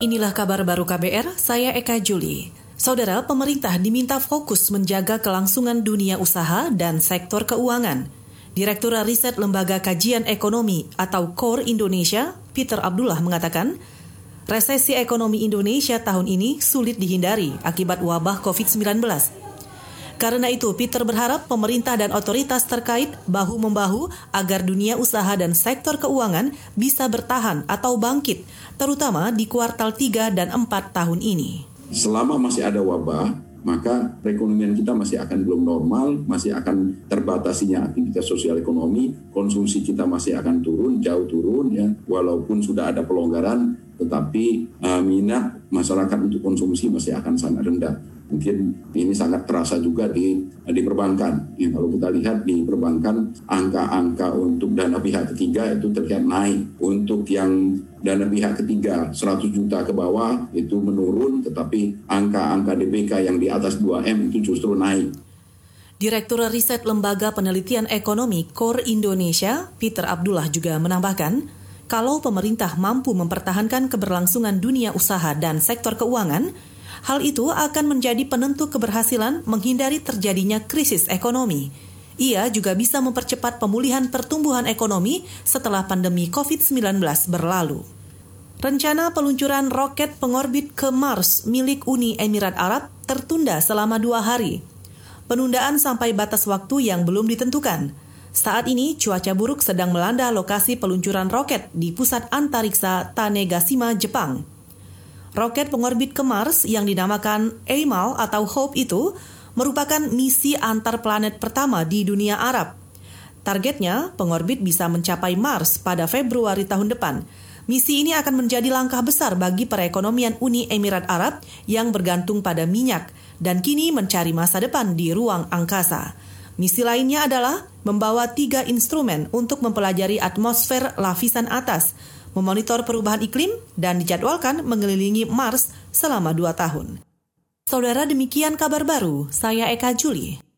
Inilah kabar baru KBR, saya Eka Juli. Saudara, pemerintah diminta fokus menjaga kelangsungan dunia usaha dan sektor keuangan. Direktur Riset Lembaga Kajian Ekonomi atau KOR Indonesia, Peter Abdullah mengatakan, resesi ekonomi Indonesia tahun ini sulit dihindari akibat wabah COVID-19. Karena itu, Peter berharap pemerintah dan otoritas terkait bahu-membahu agar dunia usaha dan sektor keuangan bisa bertahan atau bangkit terutama di kuartal 3 dan 4 tahun ini. Selama masih ada wabah, maka perekonomian kita masih akan belum normal, masih akan terbatasinya aktivitas sosial ekonomi, konsumsi kita masih akan turun, jauh turun ya, walaupun sudah ada pelonggaran, tetapi uh, minat masyarakat untuk konsumsi masih akan sangat rendah mungkin ini sangat terasa juga di di perbankan. Ya, kalau kita lihat di perbankan angka-angka untuk dana pihak ketiga itu terlihat naik. Untuk yang dana pihak ketiga 100 juta ke bawah itu menurun, tetapi angka-angka DPK yang di atas 2M itu justru naik. Direktur Riset Lembaga Penelitian Ekonomi KOR Indonesia, Peter Abdullah juga menambahkan, kalau pemerintah mampu mempertahankan keberlangsungan dunia usaha dan sektor keuangan, Hal itu akan menjadi penentu keberhasilan menghindari terjadinya krisis ekonomi. Ia juga bisa mempercepat pemulihan pertumbuhan ekonomi setelah pandemi COVID-19 berlalu. Rencana peluncuran roket pengorbit ke Mars milik Uni Emirat Arab tertunda selama dua hari. Penundaan sampai batas waktu yang belum ditentukan. Saat ini, cuaca buruk sedang melanda lokasi peluncuran roket di pusat antariksa Tanegashima, Jepang. Roket pengorbit ke Mars yang dinamakan Eimal atau Hope itu merupakan misi antar planet pertama di dunia Arab. Targetnya, pengorbit bisa mencapai Mars pada Februari tahun depan. Misi ini akan menjadi langkah besar bagi perekonomian Uni Emirat Arab yang bergantung pada minyak dan kini mencari masa depan di ruang angkasa. Misi lainnya adalah membawa tiga instrumen untuk mempelajari atmosfer lapisan atas, memonitor perubahan iklim, dan dijadwalkan mengelilingi Mars selama dua tahun. Saudara demikian kabar baru, saya Eka Juli.